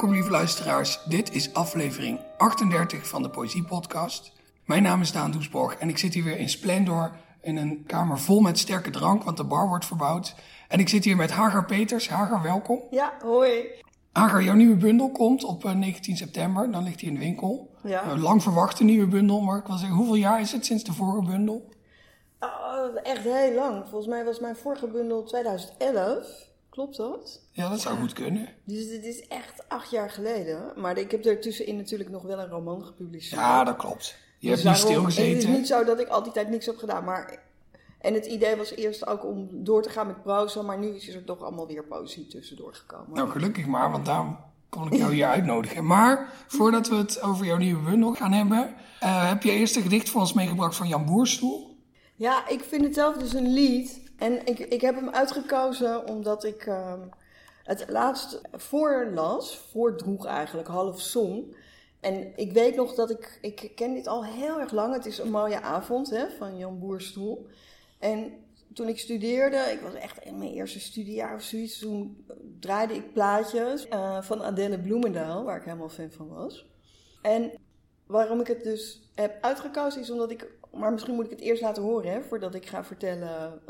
Welkom lieve luisteraars, dit is aflevering 38 van de Poëzie Podcast. Mijn naam is Daan Doesborg en ik zit hier weer in Splendor in een kamer vol met sterke drank, want de bar wordt verbouwd. En ik zit hier met Hagar Peters. Hagar, welkom. Ja, hoi. Hagar, jouw nieuwe bundel komt op 19 eh, september, dan ligt hij in de winkel. Ja. Een lang verwachte nieuwe bundel, maar ik wil zeggen, hoeveel jaar is het sinds de vorige bundel? Oh, echt heel lang. Volgens mij was mijn vorige bundel 2011. Klopt dat? Ja, dat zou goed kunnen. Dus dit is echt acht jaar geleden. Maar ik heb er tussenin natuurlijk nog wel een roman gepubliceerd. Ja, dat klopt. Je Dus hebt niet daarom- Het is stilgezeten. niet zo dat ik al die tijd niks heb gedaan. Maar... En het idee was eerst ook om door te gaan met proza. Maar nu is er toch allemaal weer poëzie tussendoor gekomen. Nou, gelukkig maar, want daarom kon ik jou hier uitnodigen. Maar voordat we het over jouw nieuwe bundel gaan hebben, eh, heb je eerst een gedicht voor ons meegebracht van Jan Boerstoel. Ja, ik vind het zelf dus een lied. En ik, ik heb hem uitgekozen omdat ik ehm, het laatst voorlas, voordroeg eigenlijk, half zong. En ik weet nog dat ik, ik ken dit al heel erg lang. Het is een mooie avond hè, van Jan Boerstoel. En toen ik studeerde, ik was echt in mijn eerste studiejaar of zoiets, toen draaide ik plaatjes eh, van Adele Bloemendaal, waar ik helemaal fan van was. En waarom ik het dus heb uitgekozen is omdat ik, maar misschien moet ik het eerst laten horen, hè, voordat ik ga vertellen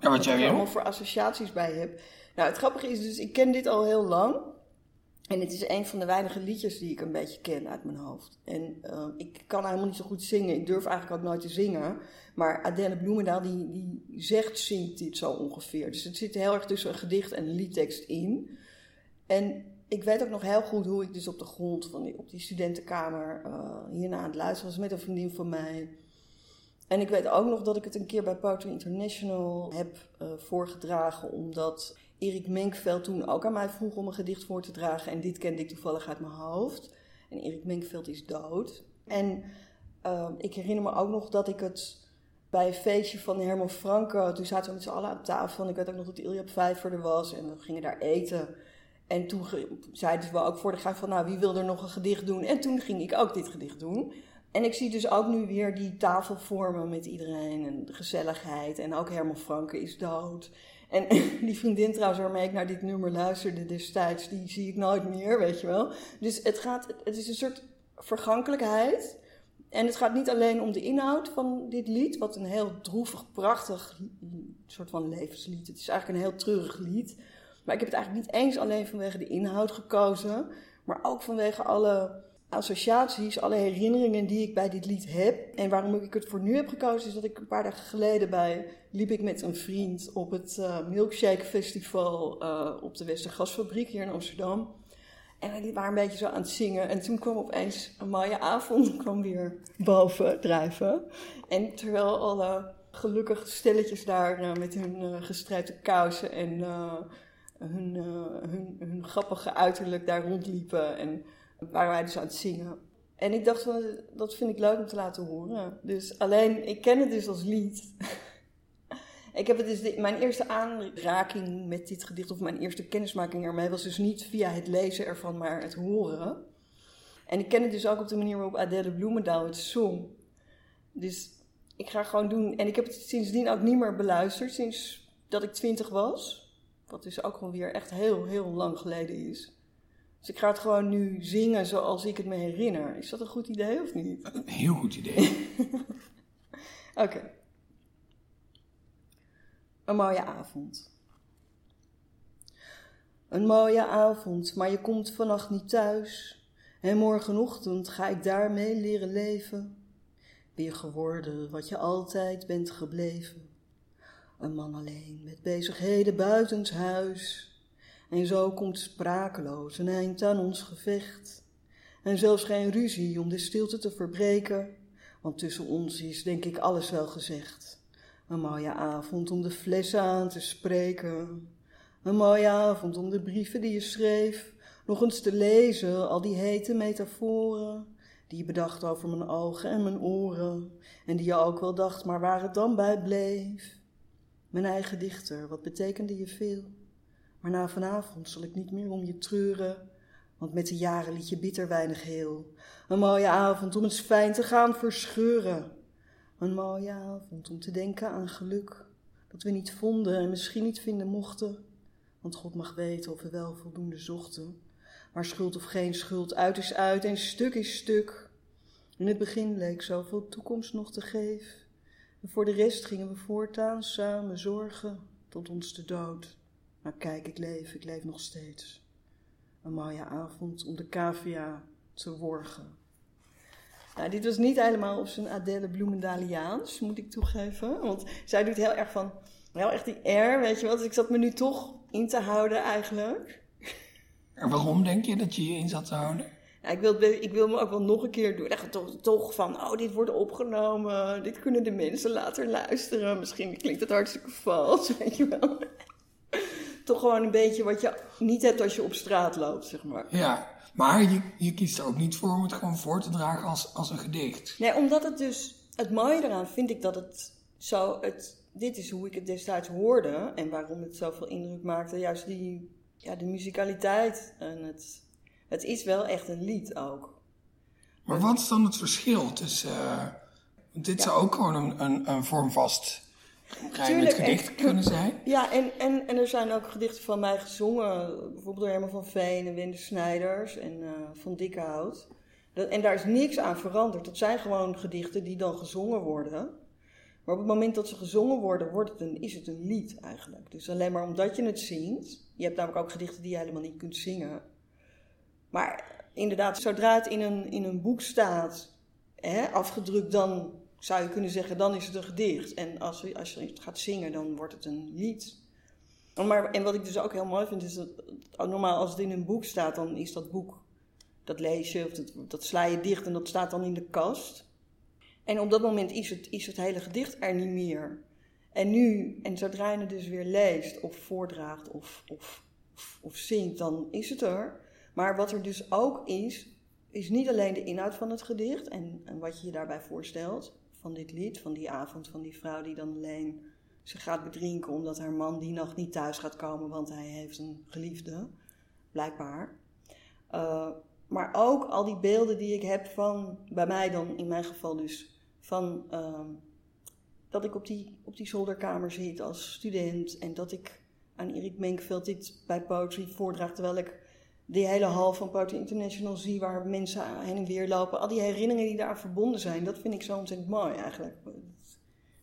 Ja, wat ik jij er wil. allemaal voor associaties bij heb. Nou, het grappige is dus, ik ken dit al heel lang. En het is een van de weinige liedjes die ik een beetje ken uit mijn hoofd. En eh, ik kan helemaal niet zo goed zingen. Ik durf eigenlijk ook nooit te zingen. Maar Adele Bloemendaal, die, die zegt, zingt dit zo ongeveer. Dus het zit heel erg tussen een gedicht en een liedtekst in. En ik weet ook nog heel goed hoe ik dus op de grond van die, op die studentenkamer eh, hierna aan het luisteren was met een vriendin van mij. En ik weet ook nog dat ik het een keer bij Poetry International heb eh, voorgedragen, omdat Erik Menkveld toen ook aan mij vroeg om een gedicht voor te dragen. En dit kende ik toevallig uit mijn hoofd. En Erik Menkveld is dood. En eh, ik herinner me ook nog dat ik het bij een feestje van Herman Franke, toen zaten we met z'n allen aan tafel. En ik weet ook nog dat Ilja Vijver er was en we gingen daar eten. En toen zeiden we ook voor de graag van, nou, wie wil er nog een gedicht doen? En toen ging ik ook dit gedicht doen. En ik zie dus ook nu weer die tafel vormen met iedereen en de gezelligheid. En ook Herman Franke is dood. En die vriendin trouwens waarmee ik naar dit nummer luisterde destijds, die zie ik nooit meer, weet je wel. Dus het, gaat, het is een soort vergankelijkheid. En het gaat niet alleen om de inhoud van dit lied, wat een heel droevig, prachtig soort van levenslied. Het is eigenlijk een heel treurig lied. Maar ik heb het eigenlijk niet eens alleen vanwege de inhoud gekozen, maar ook vanwege alle associaties, alle herinneringen die ik bij dit lied heb. En waarom ik het voor nu heb gekozen, is dat ik een paar dagen geleden bij liep ik met een vriend op het eh, Milkshake Festival eh, op de Westergasfabriek hier in Amsterdam. En we waren een beetje zo aan het zingen. En toen kwam opeens een mooie avond kwam weer boven drijven. En terwijl alle gelukkige stelletjes daar eh, met hun gestrijpte kousen en hun, hun, hun grappige uiterlijk daar rondliepen. En waren wij dus aan het zingen. En ik dacht van, dat vind ik leuk om te laten horen. Dus alleen, ik ken het dus als lied. Ik heb het dus, mijn eerste aanraking met dit gedicht, of mijn eerste kennismaking ermee, was dus niet via het lezen ervan, maar het horen. En ik ken het dus ook op de manier waarop Adele Bloemendaal het zong. Dus ik ga gewoon doen. En ik heb het sindsdien ook niet meer beluisterd, sinds dat ik twintig was. Wat dus ook gewoon weer echt heel, heel lang geleden is. Dus ik ga het gewoon nu zingen zoals ik het me herinner. Is dat een goed idee of niet? Een heel goed idee. Oké. Een mooie avond. Een mooie avond, maar je komt vannacht niet thuis. En morgenochtend ga ik daarmee leren leven. Weer geworden wat je altijd bent gebleven. Een man alleen met bezigheden buitenshuis. En zo komt sprakeloos een eind aan ons gevecht. En zelfs geen ruzie om de stilte te verbreken. Want tussen ons is denk ik alles wel gezegd. Een mooie avond om de flessen aan te spreken. Een mooie avond om de brieven die je schreef nog eens te lezen, al die hete metaforen die je bedacht over mijn ogen en mijn oren en die je ook wel dacht, maar waar het dan bij bleef. Mijn eigen dichter, wat betekende je veel? Maar na vanavond zal ik niet meer om je treuren, want met de jaren liet je bitter weinig heel. Een mooie avond om eens fijn te gaan verscheuren. Een mooie avond om te denken aan geluk. Dat we niet vonden en misschien niet vinden mochten. Want God mag weten of we wel voldoende zochten. Maar schuld of geen schuld, uit is uit en stuk is stuk. In het begin leek zoveel toekomst nog te geven. En voor de rest gingen we voortaan samen zorgen tot ons de dood. Maar kijk, ik leef, ik leef nog steeds. Een mooie avond om de cavia te worgen. Nou, dit was niet helemaal op zijn Adele Bloemendaliaans, moet ik toegeven. Want zij doet heel erg van, heel echt die air, weet je wel. Dus ik zat me nu toch in te houden eigenlijk. En waarom denk je dat je je in zat te houden? Ja, ik, wil, ik wil me ook wel nog een keer doen. Echt toch, toch van, oh, dit wordt opgenomen. Dit kunnen de mensen later luisteren. Misschien klinkt het hartstikke vals, weet je wel. Toch gewoon een beetje wat je niet hebt als je op straat loopt, zeg maar. Ja, maar je, je kiest er ook niet voor om het gewoon voor te dragen als, als een gedicht. Nee, omdat het dus... Het mooie eraan vind ik dat het zo... Het, dit is hoe ik het destijds hoorde. En waarom het zoveel indruk maakte. Juist die, ja, de muzikaliteit. En het, het is wel echt een lied ook. Maar wat is dan het verschil tussen... Uh, dit zou ook gewoon een, een, een vormvast gedicht kunnen zijn. Ja, en, en, en er zijn ook gedichten van mij gezongen. Bijvoorbeeld door Herman van Veen en Wende Snijders en uh, Van Dikkehout. Dat, en daar is niks aan veranderd. Dat zijn gewoon gedichten die dan gezongen worden. Maar op het moment dat ze gezongen worden, wordt het een, is het een lied eigenlijk. Dus alleen maar omdat je het zingt. Je hebt namelijk ook gedichten die je helemaal niet kunt zingen. Maar inderdaad, zodra het in een, in een boek staat, hè, afgedrukt, dan zou je kunnen zeggen, dan is het een gedicht. En als, als je het gaat zingen, dan wordt het een lied. Maar, en wat ik dus ook heel mooi vind, is dat normaal als het in een boek staat, dan is dat boek, dat lees je, of dat, dat sla je dicht en dat staat dan in de kast. En op dat moment is het, is het hele gedicht er niet meer. En nu, en zodra je het dus weer leest, of voordraagt, of, of, of, of zingt, dan is het er. Maar wat er dus ook is, is niet alleen de inhoud van het gedicht en, en wat je je daarbij voorstelt, van dit lied, van die avond van die vrouw die dan alleen ze gaat bedrinken omdat haar man die nacht niet thuis gaat komen, want hij heeft een geliefde, blijkbaar. Uh, maar ook al die beelden die ik heb van, bij mij dan in mijn geval dus, van uh, dat ik op die, op die zolderkamer zit als student en dat ik aan Erik Menkveld dit bij Poetry voordraag, terwijl ik die hele hal van Poetry International zie waar mensen heen en weer lopen. Al die herinneringen die daaraan verbonden zijn, dat vind ik zo ontzettend mooi eigenlijk.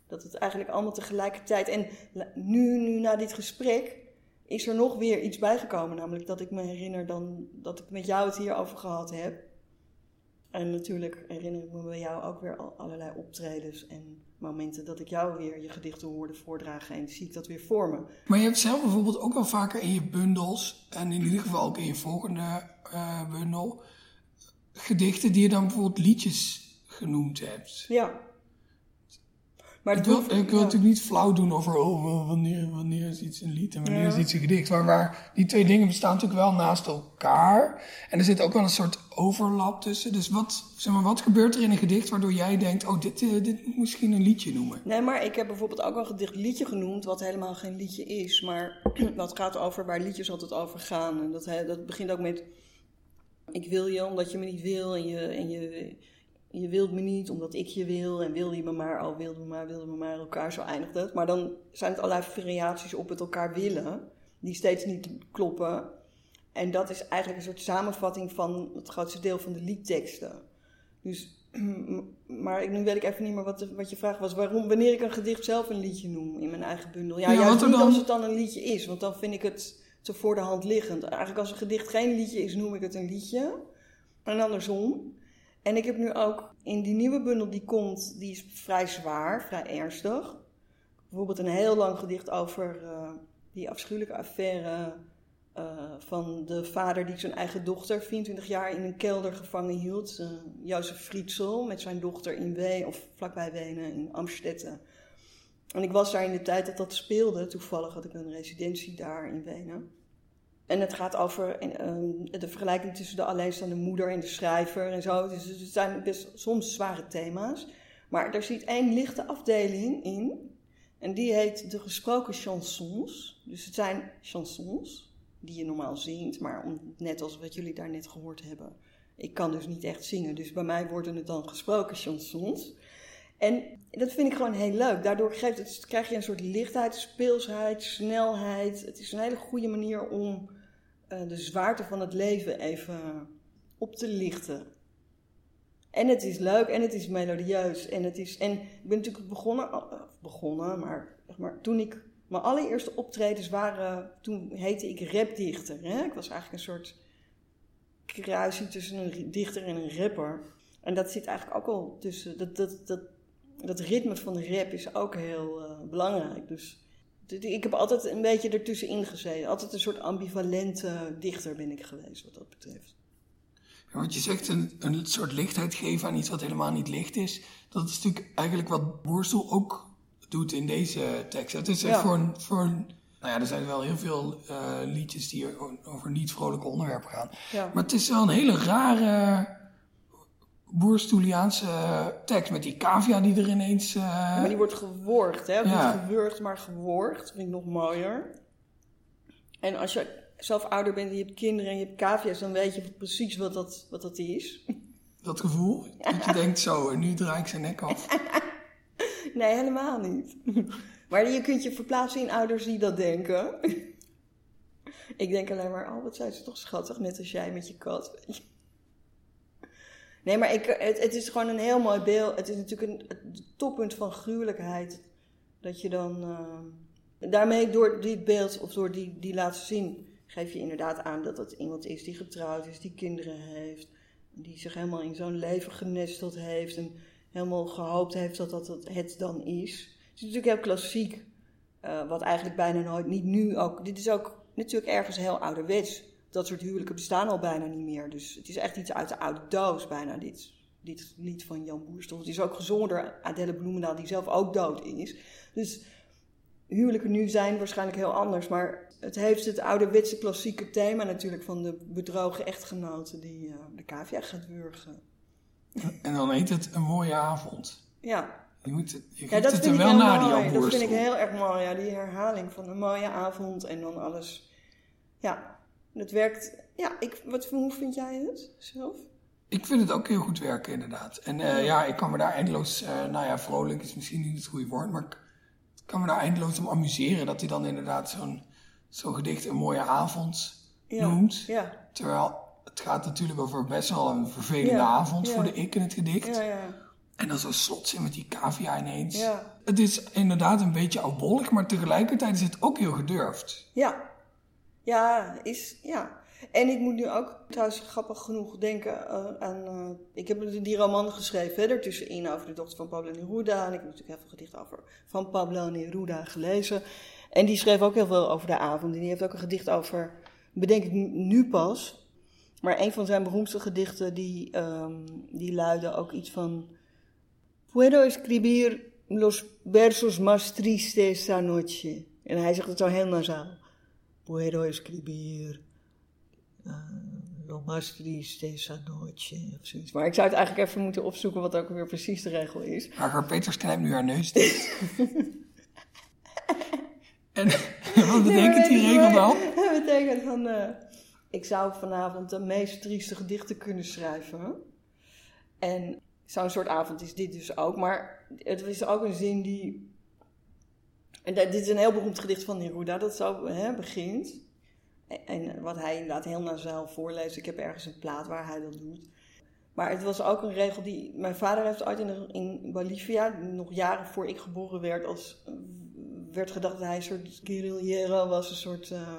Dat het eigenlijk allemaal tegelijkertijd. En nu, nu na dit gesprek is er nog weer iets bijgekomen. Namelijk dat ik me herinner dan dat ik met jou het hier over gehad heb. En natuurlijk herinner ik me bij jou ook weer allerlei optredens en momenten dat ik jou weer je gedichten hoorde voordragen en zie ik dat weer voor me. Maar je hebt zelf bijvoorbeeld ook wel vaker in je bundels, en in ieder geval ook in je volgende uh, bundel, gedichten die je dan bijvoorbeeld liedjes genoemd hebt. Ja. Maar ik wil, ik wil natuurlijk niet flauw doen over oh, wanneer, wanneer is iets een lied en wanneer is iets een gedicht. Maar die twee dingen bestaan natuurlijk wel naast elkaar. En er zit ook wel een soort overlap tussen. Dus wat, zeg maar, wat gebeurt er in een gedicht waardoor jij denkt, oh, dit, uh, dit moet misschien een liedje noemen? Nee, maar ik heb bijvoorbeeld ook een gedicht liedje genoemd, wat helemaal geen liedje is. Maar wat gaat over waar liedjes altijd over gaan. En dat, dat begint ook met, ik wil je omdat je me niet wil en je... En je je wilt me niet omdat ik je wil en wil je me maar, oh wilde me maar, wilde me maar elkaar, zo eindigt het. Maar dan zijn het allerlei variaties op het elkaar willen, die steeds niet kloppen. En dat is eigenlijk een soort samenvatting van het grootste deel van de liedteksten. Dus, maar nu weet ik even niet meer wat, wat je vraag was. Waarom, wanneer ik een gedicht zelf een liedje noem in mijn eigen bundel. Ja, ja juist niet dan... als het dan een liedje is, want dan vind ik het te voor de hand liggend. Eigenlijk als een gedicht geen liedje is, noem ik het een liedje. En andersom. En ik heb nu ook in die nieuwe bundel die komt, die is vrij zwaar, vrij ernstig. Bijvoorbeeld een heel lang gedicht over uh, die afschuwelijke affaire uh, van de vader die zijn eigen dochter 24 jaar in een kelder gevangen hield. Uh, Jozef Frietsel met zijn dochter in Ween, of vlakbij Wenen in Amsterdam. En ik was daar in de tijd dat dat speelde. Toevallig had ik een residentie daar in Wenen. En het gaat over um, de vergelijking tussen de alleenstaande moeder en de schrijver en zo. Dus het zijn best soms zware thema's. Maar er zit één lichte afdeling in. En die heet de gesproken chansons. Dus het zijn chansons die je normaal zingt. Maar net als wat jullie daar net gehoord hebben. Ik kan dus niet echt zingen. Dus bij mij worden het dan gesproken chansons. En dat vind ik gewoon heel leuk. Daardoor het, krijg je een soort lichtheid, speelsheid, snelheid. Het is een hele goede manier om de zwaarte van het leven even op te lichten. En het is leuk en het is melodieus. En, het is, en ik ben natuurlijk begonnen, uh, begonnen maar, maar toen ik. Mijn allereerste optredens waren. Toen heette ik rapdichter. Hè? Ik was eigenlijk een soort kruising tussen een dichter en een rapper. En dat zit eigenlijk ook al tussen. Dat, dat, dat, dat ritme van de rap is ook heel uh, belangrijk. Dus ik heb altijd een beetje ertussenin gezeten. Altijd een soort ambivalente dichter ben ik geweest wat dat betreft. Ja, want je zegt een, een soort lichtheid geven aan iets wat helemaal niet licht is. Dat is natuurlijk eigenlijk wat Boersel ook doet in deze tekst. Het is ja. voor, een, voor een, Nou ja, er zijn wel heel veel uh, liedjes die over niet vrolijke onderwerpen gaan. Ja. Maar het is wel een hele rare boerstoeliaanse tekst met die cavia die er ineens... Uh... Maar die wordt geworgd, hè? Ja. Niet gewurgd, maar geworgd. vind ik nog mooier. En als je zelf ouder bent en je hebt kinderen en je hebt cavia's, dan weet je precies wat dat, wat dat is. Dat gevoel? Dat je denkt zo, en nu draai ik zijn nek af. nee, helemaal niet. Maar je kunt je verplaatsen in ouders die dat denken. ik denk alleen maar, oh wat zijn ze toch schattig, net als jij met je kat. Nee, maar ik, het, het, is gewoon een heel mooi beeld. Het is natuurlijk een toppunt van gruwelijkheid. Dat je dan. Uh, daarmee door dit beeld, of door die, die laten zien, geef je inderdaad aan dat het iemand is die getrouwd is, die kinderen heeft. Die zich helemaal in zo'n leven genesteld heeft. En helemaal gehoopt heeft dat dat het dan is. Het is natuurlijk heel klassiek. Uh, wat eigenlijk bijna nooit, niet nu ook. Dit is ook natuurlijk ergens heel ouderwets dat soort huwelijken bestaan al bijna niet meer. Dus het is echt iets uit de oude doos bijna, dit, dit lied van Jan Boerstof. Het is ook gezongen door Adele Bloemendaal, die zelf ook dood is. Dus huwelijken nu zijn waarschijnlijk heel anders. Maar het heeft het ouderwetse klassieke thema natuurlijk van de bedrogen echtgenoten die uh, de cavia gaat wurgen. En dan heet het een mooie avond. Ja. Je moet het, je ja, dat het er wel na, die Dat vind ik heel erg mooi, ja, die herhaling van een mooie avond en dan alles. Ja, het werkt, ja, ik, wat, hoe vind jij het zelf? Ik vind het ook heel goed werken, inderdaad. En uh, ja, ik kan me daar eindeloos, uh, nou ja, vrolijk is misschien niet het goede woord, maar ik kan me daar eindeloos om amuseren dat hij dan inderdaad zo'n zo'n gedicht een mooie avond ja. noemt. Ja. Terwijl het gaat natuurlijk over best wel een vervelende avond voor de ik in het gedicht. Ja, ja. En dan zo slotzin met die cavia ineens. Ja. Het is inderdaad een beetje oudbollig, maar tegelijkertijd is het ook heel gedurfd. Ja, ja, is, ja. En ik moet nu ook trouwens grappig genoeg denken uh, aan... Uh, ik heb die roman geschreven verder tussenin over de dochter van Pablo Neruda. En ik heb natuurlijk heel veel gedichten over van Pablo Neruda gelezen. En die schreef ook heel veel over de avond. En die heeft ook een gedicht over, bedenk ik nu pas... Maar een van zijn beroemdste gedichten, die, um, die luidde ook iets van... Puedo escribir los versos más tristes esa noche. En hij zegt het zo heel nasaal puedo escribir uh, lo más triste esa noche of zoiets. Maar ik zou het eigenlijk even moeten opzoeken wat ook weer precies de regel is. Maar Peters knijpt nu haar neus dicht. en wat betekent die regel dan? Dat betekent van, uh, ik zou vanavond de meest trieste gedichten kunnen schrijven. En zo'n soort avond is dit dus ook. Maar het is ook een zin die en dit is een heel beroemd gedicht van Neruda, dat zo hè, begint. En wat hij inderdaad heel nasaal voorleest. Ik heb ergens een plaat waar hij dat doet. Maar het was ook een regel die. Mijn vader heeft ooit in, in Bolivia, nog jaren voor ik geboren werd, als, werd gedacht dat hij een soort guerrillero was, een soort uh,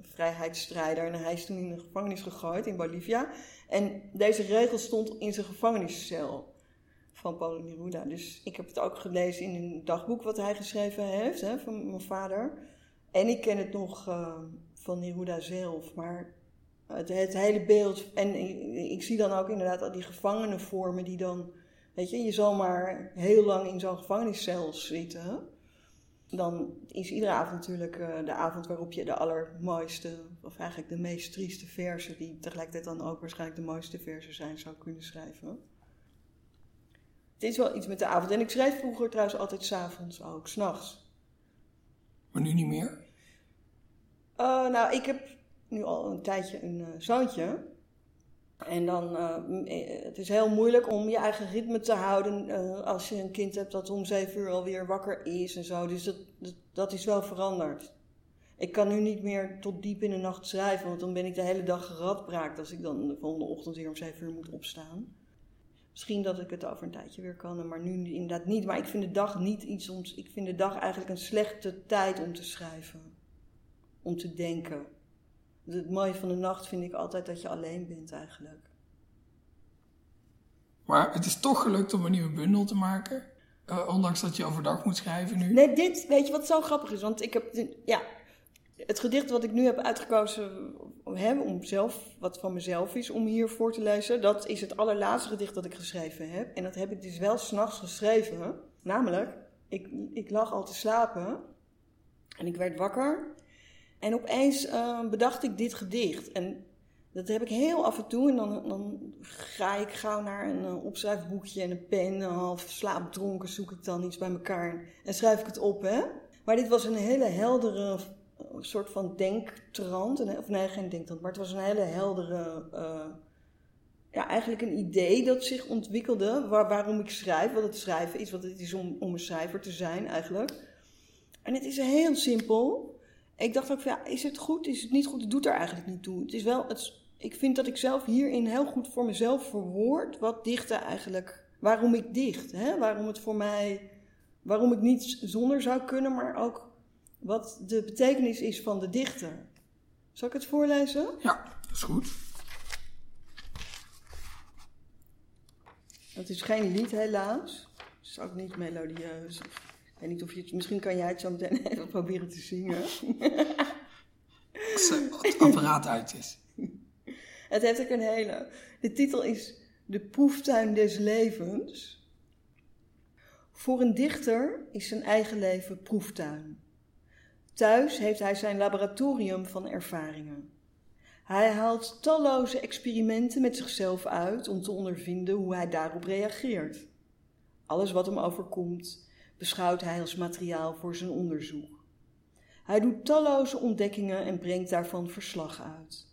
vrijheidsstrijder. En hij is toen in de gevangenis gegooid in Bolivia. En deze regel stond in zijn gevangeniscel van Paulo Neruda. Dus ik heb het ook gelezen in een dagboek wat hij geschreven heeft, hè, van mijn vader. En ik ken het nog uh, van Neruda zelf, maar het, het, hele beeld. En ik, zie dan ook inderdaad al die gevangenenvormen die dan, weet je, je zal maar heel lang in zo'n gevangeniscel zitten. Dan is iedere avond natuurlijk uh, de avond waarop je de allermooiste, of eigenlijk de meest trieste versen, die tegelijkertijd dan ook waarschijnlijk de mooiste versen zijn, zou kunnen schrijven. Het is wel iets met de avond. En ik schreef vroeger trouwens altijd s'avonds ook, s'nachts. Maar nu niet meer? Uh, nou, ik heb nu al een tijdje een uh, zoontje. En dan, uh, het is heel moeilijk om je eigen ritme te houden als je een kind hebt dat om zeven uur alweer wakker is en zo. Dus dat, dat, dat is wel veranderd. Ik kan nu niet meer tot diep in de nacht schrijven, want dan ben ik de hele dag geradbraakt als ik dan de volgende ochtend weer om 7 uur moet opstaan. Misschien dat ik het over een tijdje weer kan, maar nu inderdaad niet. Maar ik vind de dag niet iets om. Ik vind de dag eigenlijk een slechte tijd om te schrijven. Om te denken. Het mooie van de nacht vind ik altijd dat je alleen bent eigenlijk. Maar het is toch gelukt om een nieuwe bundel te maken. Uh, ondanks dat je overdag moet schrijven nu. Nee, dit, weet je wat zo grappig is? Want ik heb, ja, het gedicht wat ik nu heb uitgekozen hè, om zelf, wat van mezelf is, om hier voor te lezen, dat is het allerlaatste gedicht dat ik geschreven heb. En dat heb ik dus wel s'nachts geschreven. Namelijk, ik, ik lag al te slapen en ik werd wakker. En opeens uh, bedacht ik dit gedicht. En dat heb ik heel af en toe. En dan, dan ga ik gauw naar een uh, opschrijfboekje en een pen. Half slaapdronken zoek ik dan iets bij elkaar. En schrijf ik het op, hè. Maar dit was een hele heldere een soort van denktrand. Of nee, geen denktrand, maar het was een hele heldere. Uh, ja, eigenlijk een idee dat zich ontwikkelde. Waar, waarom ik schrijf, wat het schrijven is, wat het is om, om een schrijver te zijn eigenlijk. En het is heel simpel. Ik dacht ook van ja, is het goed, is het niet goed? Het doet er eigenlijk niet toe. Het is wel, het, ik vind dat ik zelf hierin heel goed voor mezelf verwoord wat dichten eigenlijk. Waarom ik dicht, hè? waarom het voor mij. Waarom ik niet zonder zou kunnen, maar ook wat de betekenis is van de dichter. Zal ik het voorlezen? Ja, dat is goed. Het is geen lied helaas. Het is ook niet melodieus. Ik weet niet of je het... Misschien kan jij het zo meteen even proberen te zingen. Als het apparaat uit is. Het heeft ook een hele... De titel is De proeftuin des levens. Voor een dichter is zijn eigen leven proeftuin. Thuis heeft hij zijn laboratorium van ervaringen. Hij haalt talloze experimenten met zichzelf uit om te ondervinden hoe hij daarop reageert. Alles wat hem overkomt, beschouwt hij als materiaal voor zijn onderzoek. Hij doet talloze ontdekkingen en brengt daarvan verslag uit.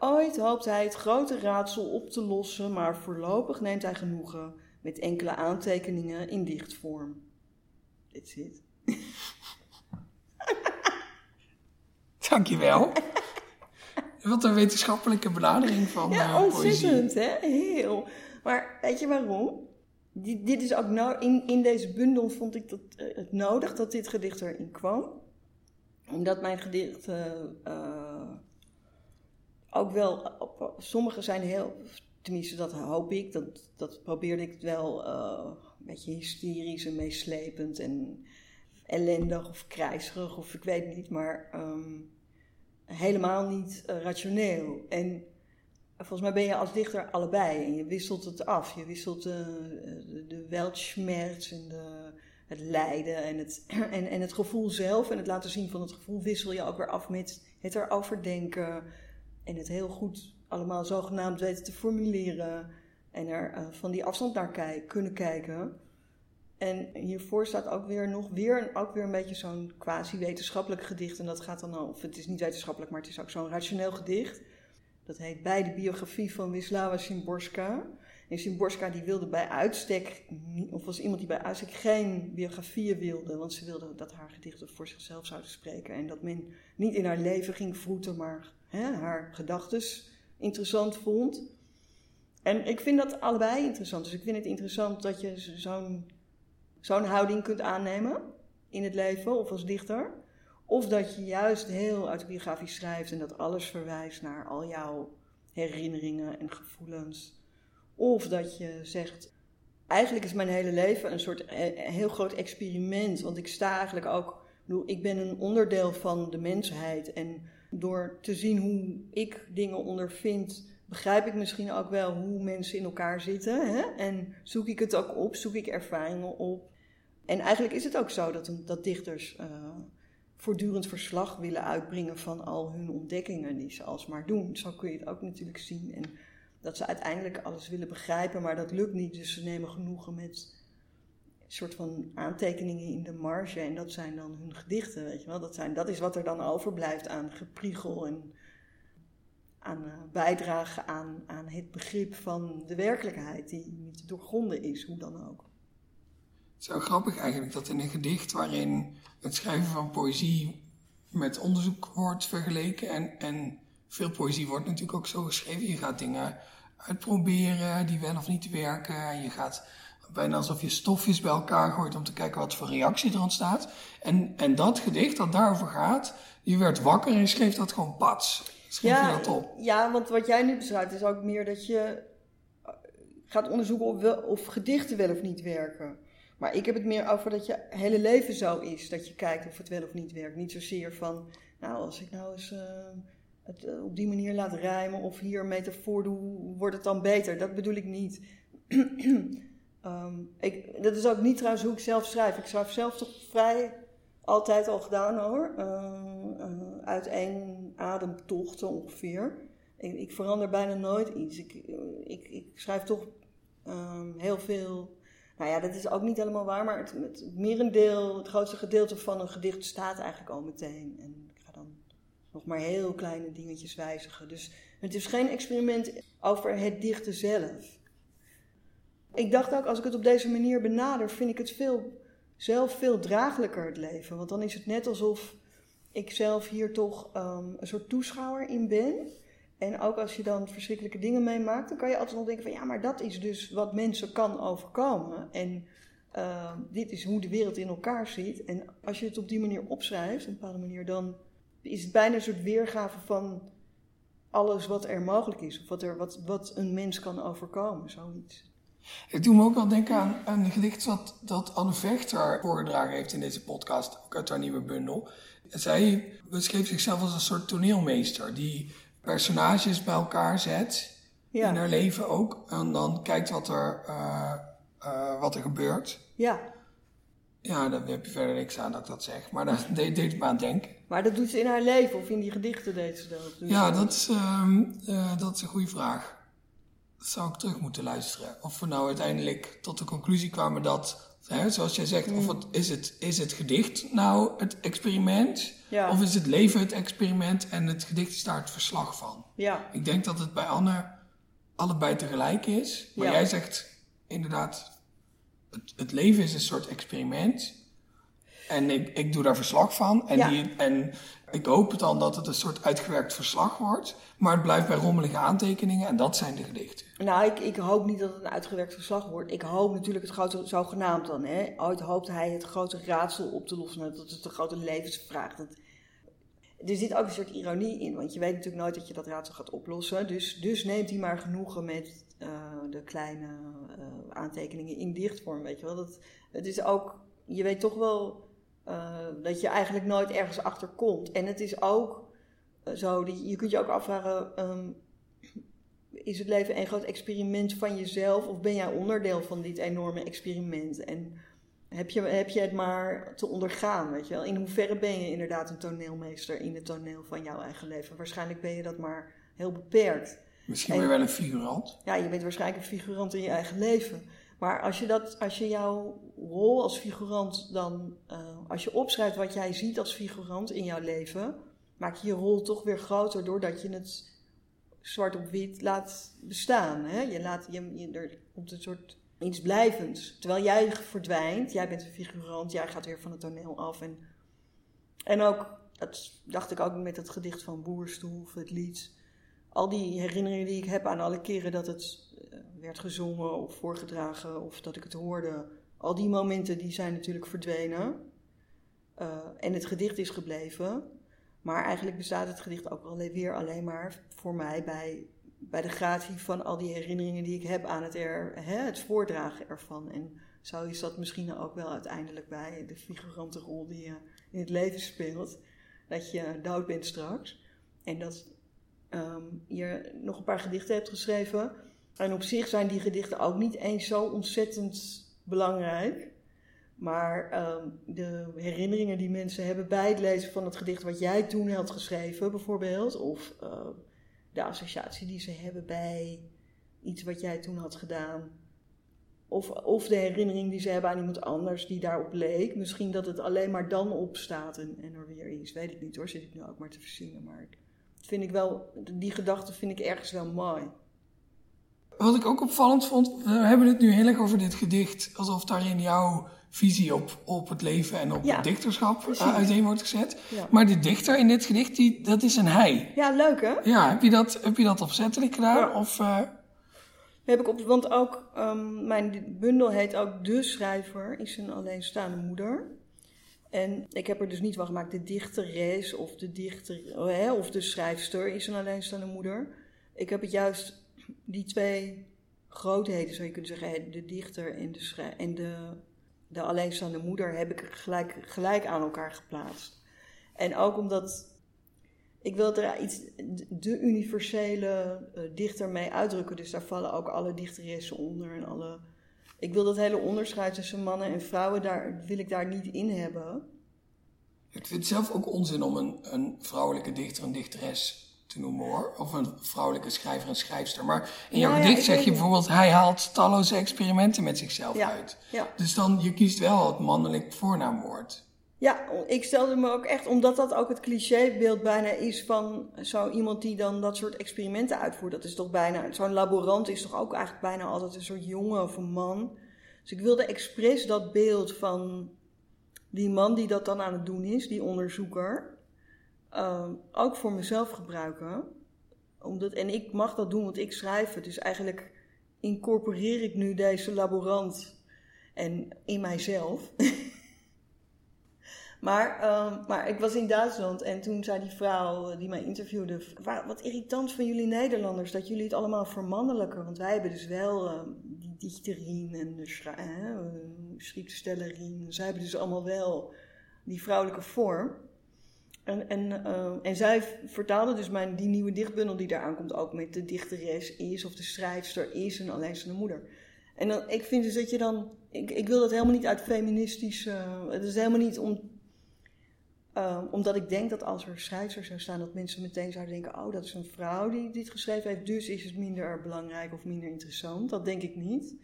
Ooit hoopt hij het grote raadsel op te lossen, maar voorlopig neemt hij genoegen met enkele aantekeningen in dichtvorm. Dit zit. Dankjewel. Wat een wetenschappelijke benadering van ja, uh, ontzettend, hè? Heel. Maar weet je waarom? Dit, dit is ook nou, in, in deze bundel vond ik dat, uh, het nodig dat dit gedicht erin kwam. Omdat mijn gedichten uh, ook wel, sommige zijn heel, tenminste dat hoop ik, dat, dat probeerde ik wel een beetje hysterisch en meeslepend en ellendig of krijserig of ik weet niet, maar um, helemaal niet uh, rationeel. En volgens mij ben je als dichter allebei en je wisselt het af. Je wisselt uh, de, de weltschmerz en de, het lijden en het, en, en het gevoel zelf en het laten zien van het gevoel wissel je ook weer af met het erover denken en het heel goed allemaal zogenaamd weten te formuleren en er uh, van die afstand naar kijk, kunnen kijken. En hiervoor staat ook weer nog weer, ook weer een beetje zo'n quasi-wetenschappelijk gedicht. En dat gaat dan, of het is niet wetenschappelijk, maar het is ook zo'n rationeel gedicht. Dat heet Bij de biografie van Wisława Szymborska. En Szymborska die wilde bij uitstek, of was iemand die bij uitstek geen biografieën wilde. Want ze wilde dat haar gedichten voor zichzelf zouden spreken. En dat men niet in haar leven ging vroeten, maar hè, haar gedachten interessant vond. En ik vind dat allebei interessant. Dus ik vind het interessant dat je zo'n zo'n houding kunt aannemen in het leven of als dichter. Of dat je juist heel autobiografisch schrijft en dat alles verwijst naar al jouw herinneringen en gevoelens. Of dat je zegt, eigenlijk is mijn hele leven een soort eh, heel groot experiment. Want ik sta eigenlijk ook, ik ben een onderdeel van de mensheid. En door te zien hoe ik dingen ondervind, begrijp ik misschien ook wel hoe mensen in elkaar zitten. Hè? En zoek ik het ook op, zoek ik ervaringen op. En eigenlijk is het ook zo dat, dat dichters uh, voortdurend verslag willen uitbrengen van al hun ontdekkingen die ze alsmaar doen. Zo kun je het ook natuurlijk zien. En dat ze uiteindelijk alles willen begrijpen, maar dat lukt niet. Dus ze nemen genoegen met een soort van aantekeningen in de marge. En dat zijn dan hun gedichten, weet je wel. Dat, zijn, dat is wat er dan overblijft aan gepriegel en aan uh, bijdrage aan, aan het begrip van de werkelijkheid, die niet doorgronden is, hoe dan ook. Het is wel grappig eigenlijk dat in een gedicht waarin het schrijven van poëzie met onderzoek wordt vergeleken. En, en veel poëzie wordt natuurlijk ook zo geschreven. Je gaat dingen uitproberen die wel of niet werken. En je gaat bijna alsof je stofjes bij elkaar gooit om te kijken wat voor reactie er ontstaat. En, en dat gedicht dat daarover gaat, je werd wakker en je schreef dat gewoon pats. Ja, je dat op? Ja, want wat jij nu beschrijft is ook meer dat je gaat onderzoeken of, wel, of gedichten wel of niet werken. Maar ik heb het meer over dat je hele leven zo is. Dat je kijkt of het wel of niet werkt. Niet zozeer van, nou, als ik nou eens uh, het uh, op die manier laat rijmen of hier een metafoor doe, wordt het dan beter. Dat bedoel ik niet. um, ik, dat is ook niet trouwens hoe ik zelf schrijf. Ik schrijf zelf toch vrij altijd al gedaan hoor. Uh, uit één ademtocht ongeveer. Ik, ik, verander bijna nooit iets. Ik, ik, ik schrijf toch um, heel veel nou ja, dat is ook niet helemaal waar, maar het, het, merendeel, het grootste gedeelte van een gedicht staat eigenlijk al meteen. En ik ga dan nog maar heel kleine dingetjes wijzigen. Dus het is geen experiment over het dichten zelf. Ik dacht ook, als ik het op deze manier benader, vind ik het veel, zelf veel draaglijker het leven. Want dan is het net alsof ik zelf hier toch um, een soort toeschouwer in ben. En ook als je dan verschrikkelijke dingen meemaakt, dan kan je altijd nog denken van ja, maar dat is dus wat mensen kan overkomen. En uh, dit is hoe de wereld in elkaar zit. En als je het op die manier opschrijft, op een bepaalde manier, dan is het bijna een soort weergave van alles wat er mogelijk is. Of wat, er, wat, wat een mens kan overkomen, zoiets. Ik doe me ook wel denken aan een gedicht wat, dat Anne Vechter voorgedragen heeft in deze podcast, ook uit haar nieuwe bundel. Zij beschreef zichzelf als een soort toneelmeester die personages bij elkaar zet. In haar leven ook. En dan kijkt wat er, uh, uh, wat er gebeurt. Ja. Ja, daar heb je verder niks aan dat ik dat zeg. Maar dat deed, deed me aan denken. Maar dat doet ze in haar leven of in die gedichten deed ze dat? Dus ja, dat is, uh, dat is een goede vraag. Dat zou ik terug moeten luisteren. Of we nou uiteindelijk tot de conclusie kwamen dat, hè, zoals jij zegt, of het, is, het, is het gedicht nou het experiment? Ja. Of is het leven het experiment en het gedicht is daar het verslag van? Ja. Ik denk dat het bij Anne allebei tegelijk is. Maar jij zegt inderdaad, het, het, leven is een soort experiment. En ik, ik doe daar verslag van. En, die, en ik hoop dan dat het een soort uitgewerkt verslag wordt. Maar het blijft bij rommelige aantekeningen en dat zijn de gedichten. Nou, ik, ik hoop niet dat het een uitgewerkt verslag wordt. Ik hoop natuurlijk het grote, zogenaamd dan. Hè. Ooit hoopt hij het grote raadsel op te lossen. Dat is de grote levensvraag. Dat, er zit ook een soort ironie in, want je weet natuurlijk nooit dat je dat raadsel gaat oplossen. Dus, dus neemt hij maar genoegen met uh, de kleine uh, aantekeningen in dichtvorm, weet je wel. Dat, het is ook, je weet toch wel uh, dat je eigenlijk nooit ergens achter komt. En het is ook zo, je kunt je ook afvragen, um, is het leven een groot experiment van jezelf of ben jij onderdeel van dit enorme experiment? En heb je, heb je het maar te ondergaan, weet je wel? In hoeverre ben je inderdaad een toneelmeester in het toneel van jouw eigen leven? Waarschijnlijk ben je dat maar heel beperkt. Misschien ben je wel een figurant. Ja, je bent waarschijnlijk een figurant in je eigen leven. Maar als je, dat, als je jouw rol als figurant dan, uh, als je opschrijft wat jij ziet als figurant in jouw leven, maak je je rol toch weer groter doordat je het zwart op wit laat bestaan. Hè? Je laat je, je er komt een soort iets blijvends. Terwijl jij verdwijnt, jij bent een figurant, jij gaat weer van het toneel af. En, en ook, dat dacht ik ook met het gedicht van Boerstoel het lied. Al die herinneringen die ik heb aan alle keren dat het eh, werd gezongen of voorgedragen of dat ik het hoorde. Al die momenten die zijn natuurlijk verdwenen. Uh, en het gedicht is gebleven. Maar eigenlijk bestaat het gedicht ook wel weer alleen maar voor mij bij bij de gratie van al die herinneringen die ik heb aan het, er, hè, het voordragen ervan. En zo is dat misschien ook wel uiteindelijk bij de figurante rol die je in het leven speelt. Dat je dood bent straks. En dat um, je nog een paar gedichten hebt geschreven. En op zich zijn die gedichten ook niet eens zo ontzettend belangrijk. Maar um, de herinneringen die mensen hebben bij het lezen van het gedicht wat jij toen had geschreven, bijvoorbeeld, of uh, de associatie die ze hebben bij iets wat jij toen had gedaan. Of, of de herinnering die ze hebben aan iemand anders die daarop leek. Misschien dat het alleen maar dan opstaat en, en er weer is. Weet ik niet hoor, zit ik nu ook maar te verzinnen. Maar vind ik wel, die gedachte vind ik ergens wel mooi. Wat ik ook opvallend vond, we hebben het nu heel erg over dit gedicht, alsof daarin jouw visie op, op het leven en op Ja, het dichterschap uh, uiteen wordt gezet. Ja. Maar de dichter in dit gedicht, die, dat is een hij. Ja, leuk hè? Ja, heb je dat, heb je dat opzettelijk gedaan? Of, eh, Heb ik op, want ook ehm, mijn bundel heet ook De Schrijver is een alleenstaande moeder. En ik heb er dus niet van gemaakt de dichteres of de dichter of de schrijfster is een alleenstaande moeder. Ik heb het juist die twee grootheden, zou je kunnen zeggen, de dichter en de, en de, de alleenstaande moeder, heb ik gelijk, gelijk aan elkaar geplaatst. En ook omdat ik wil er iets, de universele eh, dichter mee uitdrukken. Dus daar vallen ook alle dichteressen onder en alle... Ik wil dat hele onderscheid tussen mannen en vrouwen, daar wil ik daar niet in hebben. ik vind het zelf ook onzin om een, een vrouwelijke dichter een dichteres te noemen hoor. Of een vrouwelijke schrijver een schrijfster. Maar in jouw ja, gedicht zeg je niet. bijvoorbeeld, hij haalt talloze experimenten met zichzelf Ja. uit. Dus dan, je kiest wel het mannelijk voornaamwoord. Ja, ik stelde me ook echt, omdat dat ook het clichébeeld bijna is van zo iemand die dan dat soort experimenten uitvoert. Dat is toch bijna, zo'n laborant is toch ook eigenlijk bijna altijd een soort jongen of een man. Dus ik wilde expres dat beeld van die man die dat dan aan het doen is, die onderzoeker, ehm, ook voor mezelf gebruiken. Omdat, en ik mag dat doen, want ik schrijf het. Dus eigenlijk incorporeer ik nu deze laborant en in mijzelf. Maar, ehm, maar ik was in Duitsland en toen zei die vrouw die mij interviewde: "Wa- Wat irritant van jullie Nederlanders dat jullie het allemaal vermannelijken. Want wij hebben dus wel ehm, die dichterin en de eh, schriftstellerin. Zij hebben dus allemaal wel die vrouwelijke vorm. En, en, eh, en zij vertaalde dus mijn, die nieuwe dichtbundel die daar aankomt ook met de dichteres is of de schrijfster is een alleenstaande moeder. En dan, ik vind dus dat je dan. Ik, ik wil dat helemaal niet uit feministische. het is helemaal niet om. eh, omdat ik denk dat als er schrijfster zou staan, dat mensen meteen zouden denken: oh, dat is een vrouw die dit geschreven heeft, dus is het minder belangrijk of minder interessant. Dat denk ik niet.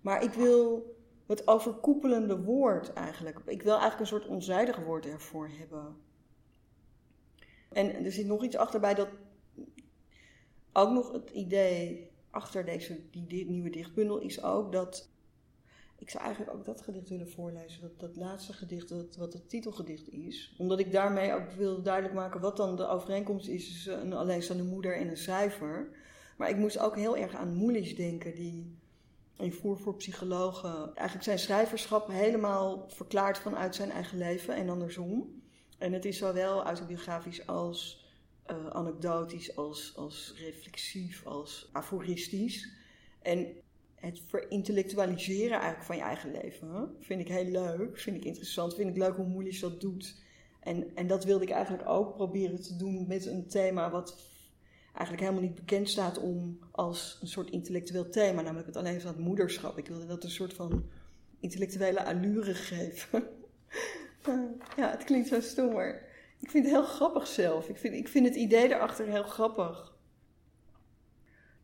Maar ik wil het overkoepelende woord eigenlijk. Ik wil eigenlijk een soort onzijdig woord ervoor hebben. En er zit nog iets achter bij dat. Ook nog het idee achter deze die, di- nieuwe dichtbundel is ook dat. Ik zou eigenlijk ook dat gedicht willen voorlezen, dat, dat laatste gedicht, dat, wat het titelgedicht is. Omdat ik daarmee ook wil duidelijk maken wat dan de overeenkomst is tussen een alleenstaande moeder en een schrijver. Maar ik moest ook heel erg aan Moelis denken, die in Voer voor Psychologen eigenlijk zijn schrijverschap helemaal verklaart vanuit zijn eigen leven en andersom. En het is zowel autobiografisch als eh, anekdotisch, als, als reflexief, als aforistisch. En het verintellectualiseren eigenlijk van je eigen leven vind ik heel leuk, vind ik interessant, vind ik leuk hoe Moelis dat doet. En, en dat wilde ik eigenlijk ook proberen te doen met een thema wat eigenlijk helemaal niet bekend staat om als een soort intellectueel thema, namelijk het alleenstaand moederschap. Ik wilde dat een soort van intellectuele allure geven. ja, het klinkt zo stom, maar ik vind het heel grappig zelf. Ik vind, ik vind het idee erachter heel grappig.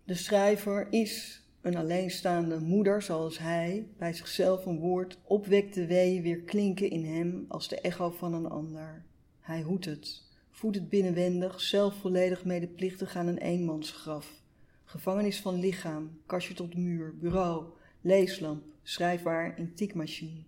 De schrijver is een alleenstaande moeder zoals hij, bij zichzelf een woord, opwekt de weeën weer klinken in hem als de echo van een ander. Hij hoedt het, voedt het binnenwendig, zelf volledig medeplichtig aan een eenmansgraf. Gevangenis van lichaam, kastje tot muur, bureau, leeslamp, schrijfbaar, intiekmachine.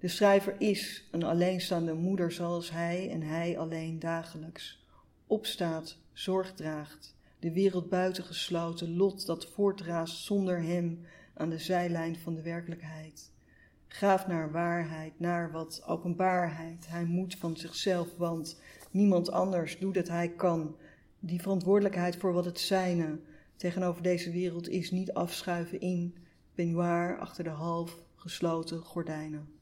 De schrijver is een alleenstaande moeder zoals hij en hij alleen dagelijks. Opstaat, zorg draagt, de wereld buitengesloten, lot dat voortraast zonder hem aan de zijlijn van de werkelijkheid. Graaft naar waarheid, naar wat openbaarheid. Hij moet van zichzelf, want niemand anders doet het hij kan. Die verantwoordelijkheid voor wat het zijne tegenover deze wereld is niet afschuiven in peignoir achter de half gesloten gordijnen.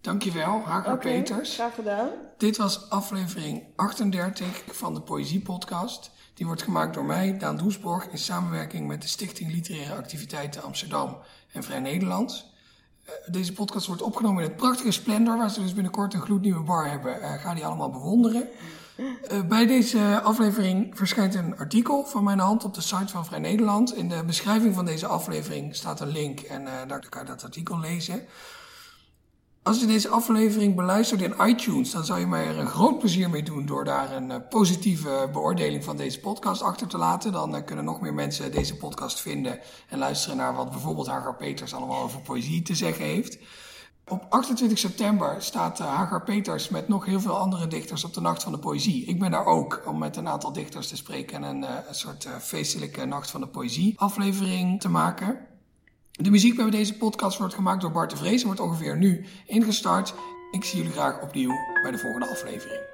Dankjewel, Hager Oké, Peters. Graag gedaan. Dit was aflevering 38 van de Poëzie Podcast. Die wordt gemaakt door mij, Daan Doesborg, in samenwerking met de Stichting Literaire Activiteiten Amsterdam en Vrij Nederland. Eh, Deze podcast wordt opgenomen in het prachtige Splendor, waar ze dus binnenkort een gloednieuwe bar hebben. Eh, ga die allemaal bewonderen. Eh, bij deze aflevering verschijnt een artikel van mijn hand op de site van Vrij Nederland. In de beschrijving van deze aflevering staat een link en eh, daar kan je dat artikel lezen. Als je deze aflevering beluistert in iTunes, dan zou je mij er een groot plezier mee doen door daar een uh, positieve beoordeling van deze podcast achter te laten. Dan uh, kunnen nog meer mensen deze podcast vinden en luisteren naar wat bijvoorbeeld Hagar Peters allemaal over poëzie te zeggen heeft. Op 28 september staat uh, Hagar Peters met nog heel veel andere dichters op de Nacht van de Poëzie. Ik ben daar ook om met een aantal dichters te spreken en een, een soort feestelijke Nacht van de Poëzie aflevering te maken. De muziek bij deze podcast wordt gemaakt door Bart de Vrees en wordt ongeveer nu ingestart. Ik zie jullie graag opnieuw bij de volgende aflevering.